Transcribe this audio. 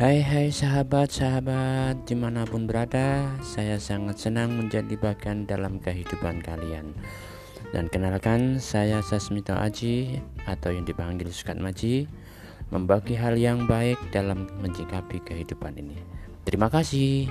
Hai hai sahabat-sahabat di mana pun berada Saya sangat senang menjadi bagian dalam kehidupan kalian. Dan kenalkan saya Sasmito Aji Atau yang dipanggil Sukat Maji Membagi hal yang baik dalam mencikapi kehidupan ini. Terima kasih.